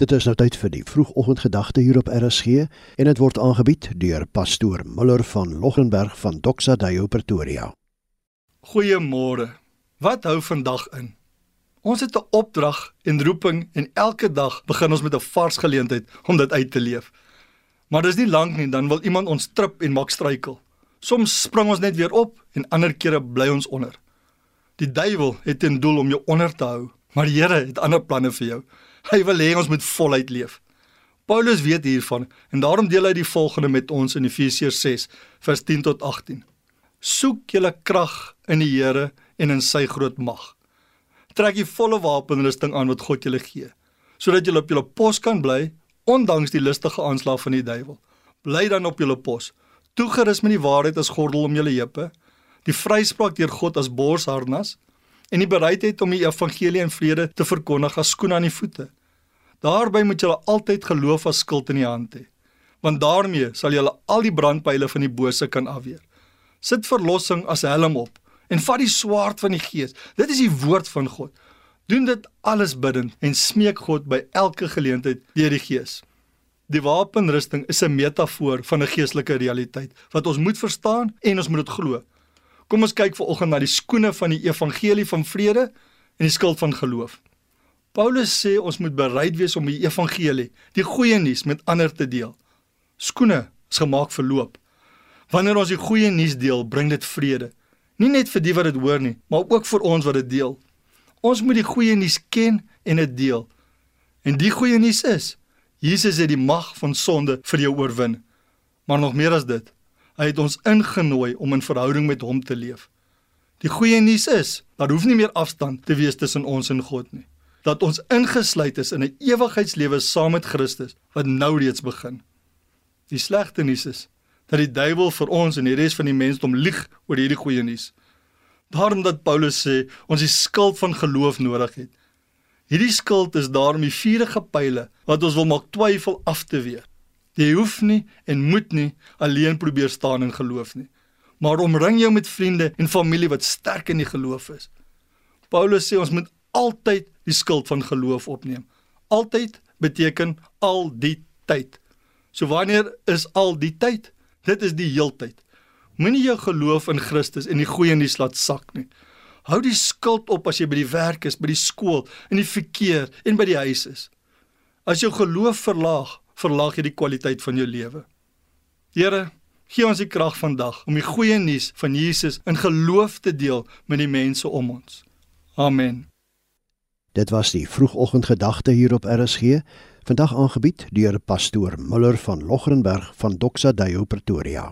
Dit is nou tyd vir die vroegoggendgedagte hier op RSG en dit word aangebied deur pastoor Muller van Loggenberg van Doxa Deo Pretoria. Goeiemôre. Wat hou vandag in? Ons het 'n opdrag en roeping en elke dag begin ons met 'n vars geleentheid om dit uit te leef. Maar dis nie lank nie dan wil iemand ons trip en maak struikel. Soms spring ons net weer op en ander kere bly ons onder. Die duiwel het ten doel om jou onder te hou, maar die Here het ander planne vir jou. Hy wil hê ons moet voluit leef. Paulus weet hiervan en daarom deel hy die volgende met ons in Efesiërs 6 vers 10 tot 18. Soek julle krag in die Here en in sy groot mag. Trek die volle wapenrusting aan wat God julle gee, sodat julle op julle pos kan bly ondanks die listige aanslag van die duiwel. Bly dan op julle pos, toegerus met die waarheid as gordel om julle heupe, die vryspraak deur God as borsharnas en die bereidheid om die evangelie in vrede te verkondig as skoene aan die voete. Daarby moet julle altyd geloof as skild in die hand hê, want daarmee sal julle al die brandpyle van die bose kan afweer. Sit verlossing as helm op en vat die swaard van die Gees. Dit is die woord van God. Doen dit alles bidtend en smeek God by elke geleentheid deur die Gees. Die wapenrusting is 'n metafoor van 'n geestelike realiteit wat ons moet verstaan en ons moet dit glo. Kom ons kyk vanoggend na die skoene van die evangelie van vrede en die skild van geloof. Paulus sê ons moet bereid wees om die evangelie, die goeie nuus met ander te deel. Skoene is gemaak vir loop. Wanneer ons die goeie nuus deel, bring dit vrede. Nie net vir die wat dit hoor nie, maar ook vir ons wat dit deel. Ons moet die goeie nuus ken en dit deel. En die goeie nuus is Jesus het die mag van sonde vir jou oorwin. Maar nog meer as dit, Hy het ons ingenooi om in verhouding met hom te leef. Die goeie nuus is, daar hoef nie meer afstand te wees tussen ons en God nie. Dat ons ingesluit is in 'n ewigheidslewe saam met Christus wat nou reeds begin. Die slegte nuus is dat die duiwel vir ons en die res van die mensdom lieg oor hierdie goeie nuus. Daarom dat Paulus sê ons die skild van geloof nodig het. Hierdie skild is daarom die vuurige pile wat ons wil maak twyfel af te weer. Jy hoef nie en moet nie alleen probeer staan in geloof nie, maar omring jou met vriende en familie wat sterk in die geloof is. Paulus sê ons moet altyd die skuld van geloof opneem. Altyd beteken al die tyd. So wanneer is al die tyd? Dit is die heeltyd. Moenie jou geloof in Christus en die goeie nuus laat sak nie. Hou die skuld op as jy by die werk is, by die skool, in die verkeer en by die huis is. As jou geloof verlaag, verlaag jy die kwaliteit van jou lewe. Here, gee ons die krag vandag om die goeie nuus van Jesus in geloof te deel met die mense om ons. Amen. Dit was die vroegoggendgedagte hier op RSG, vandag aangebied deur pastoor Muller van Logrenberg van Doxa Deo Pretoria.